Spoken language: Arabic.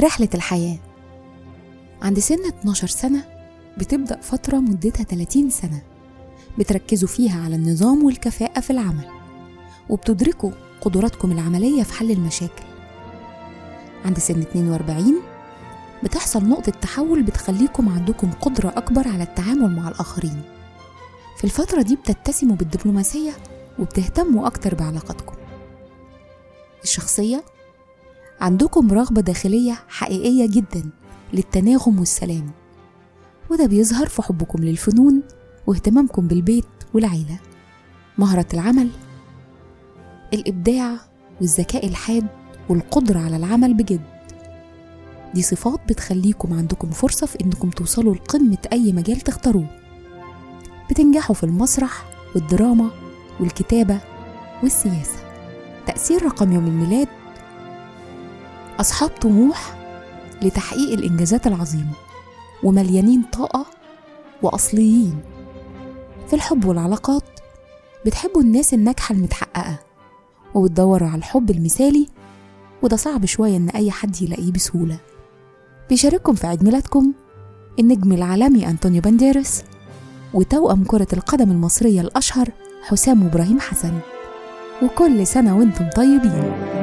رحلة الحياة. عند سن 12 سنة بتبدأ فترة مدتها 30 سنة بتركزوا فيها على النظام والكفاءة في العمل وبتدركوا قدراتكم العملية في حل المشاكل. عند سن 42 بتحصل نقطة تحول بتخليكم عندكم قدرة أكبر على التعامل مع الآخرين. في الفترة دي بتتسموا بالدبلوماسية وبتهتموا أكتر بعلاقاتكم. الشخصية عندكم رغبة داخلية حقيقية جدا للتناغم والسلام. وده بيظهر في حبكم للفنون واهتمامكم بالبيت والعيلة. مهرة العمل الإبداع والذكاء الحاد والقدرة على العمل بجد. دي صفات بتخليكم عندكم فرصة في إنكم توصلوا لقمة أي مجال تختاروه. بتنجحوا في المسرح والدراما والكتابة والسياسة. تأثير رقم يوم الميلاد أصحاب طموح لتحقيق الإنجازات العظيمة ومليانين طاقة وأصليين. في الحب والعلاقات بتحبوا الناس الناجحة المتحققة وبتدوروا على الحب المثالي وده صعب شوية إن أي حد يلاقيه بسهولة. بيشارككم في عيد ميلادكم النجم العالمي أنطونيو بانديرس وتوأم كرة القدم المصرية الأشهر حسام إبراهيم حسن. وكل سنة وأنتم طيبين.